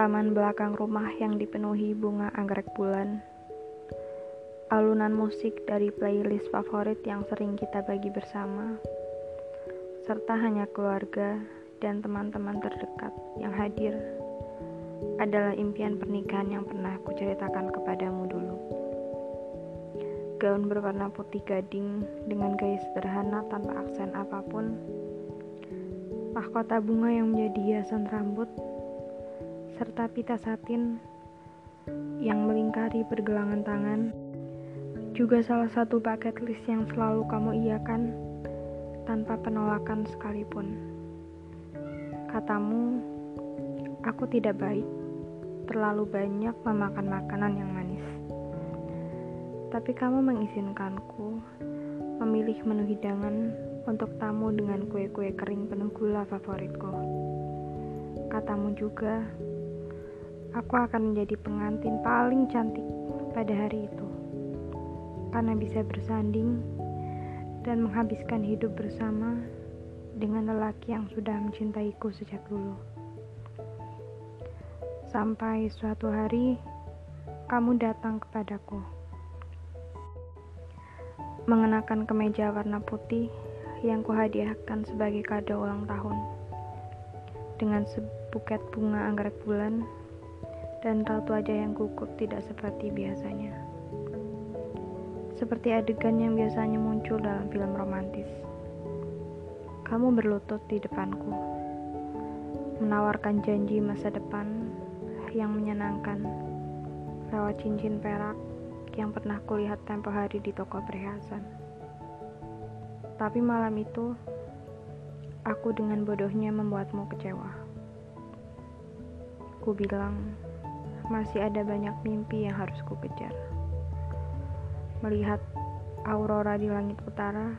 Taman belakang rumah yang dipenuhi bunga anggrek bulan. Alunan musik dari playlist favorit yang sering kita bagi bersama. Serta hanya keluarga dan teman-teman terdekat yang hadir adalah impian pernikahan yang pernah kuceritakan kepadamu dulu. Gaun berwarna putih gading dengan gaya sederhana tanpa aksen apa pun. Mahkota bunga yang menjadi hiasan rambut serta pita satin yang melingkari pergelangan tangan, juga salah satu paket list yang selalu kamu iakan tanpa penolakan sekalipun. Katamu, aku tidak baik, terlalu banyak memakan makanan yang manis. Tapi kamu mengizinkanku memilih menu hidangan untuk tamu dengan kue-kue kering penuh gula favoritku. Katamu juga, aku akan menjadi pengantin paling cantik pada hari itu. Karena bisa bersanding dan menghabiskan hidup bersama dengan lelaki yang sudah mencintaiku sejak dulu. Sampai suatu hari kamu datang kepadaku. Mengenakan kemeja warna putih yang kuhadiahkan sebagai kado ulang tahun. Dengan sebuket bunga anggrek bulan dan ratu aja yang gugup tidak seperti biasanya. Seperti adegan yang biasanya muncul dalam film romantis. Kamu berlutut di depanku, menawarkan janji masa depan yang menyenangkan lewat cincin perak yang pernah kulihat tempo hari di toko perhiasan. Tapi malam itu, aku dengan bodohnya membuatmu kecewa. Ku bilang, masih ada banyak mimpi yang harus ku kejar. Melihat aurora di langit utara,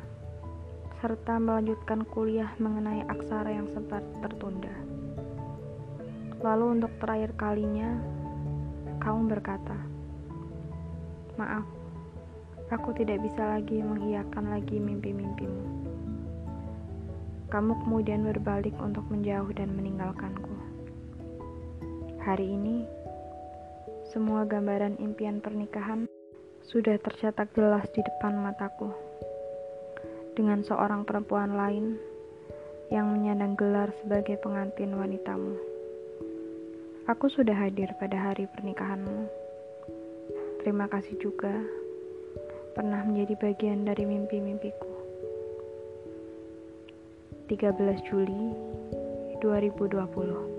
serta melanjutkan kuliah mengenai aksara yang sempat tertunda. Lalu untuk terakhir kalinya, kamu berkata, Maaf, aku tidak bisa lagi mengiyakan lagi mimpi-mimpimu. Kamu kemudian berbalik untuk menjauh dan meninggalkanku. Hari ini, semua gambaran impian pernikahan sudah tercetak jelas di depan mataku. Dengan seorang perempuan lain yang menyandang gelar sebagai pengantin wanitamu. Aku sudah hadir pada hari pernikahanmu. Terima kasih juga pernah menjadi bagian dari mimpi-mimpiku. 13 Juli 2020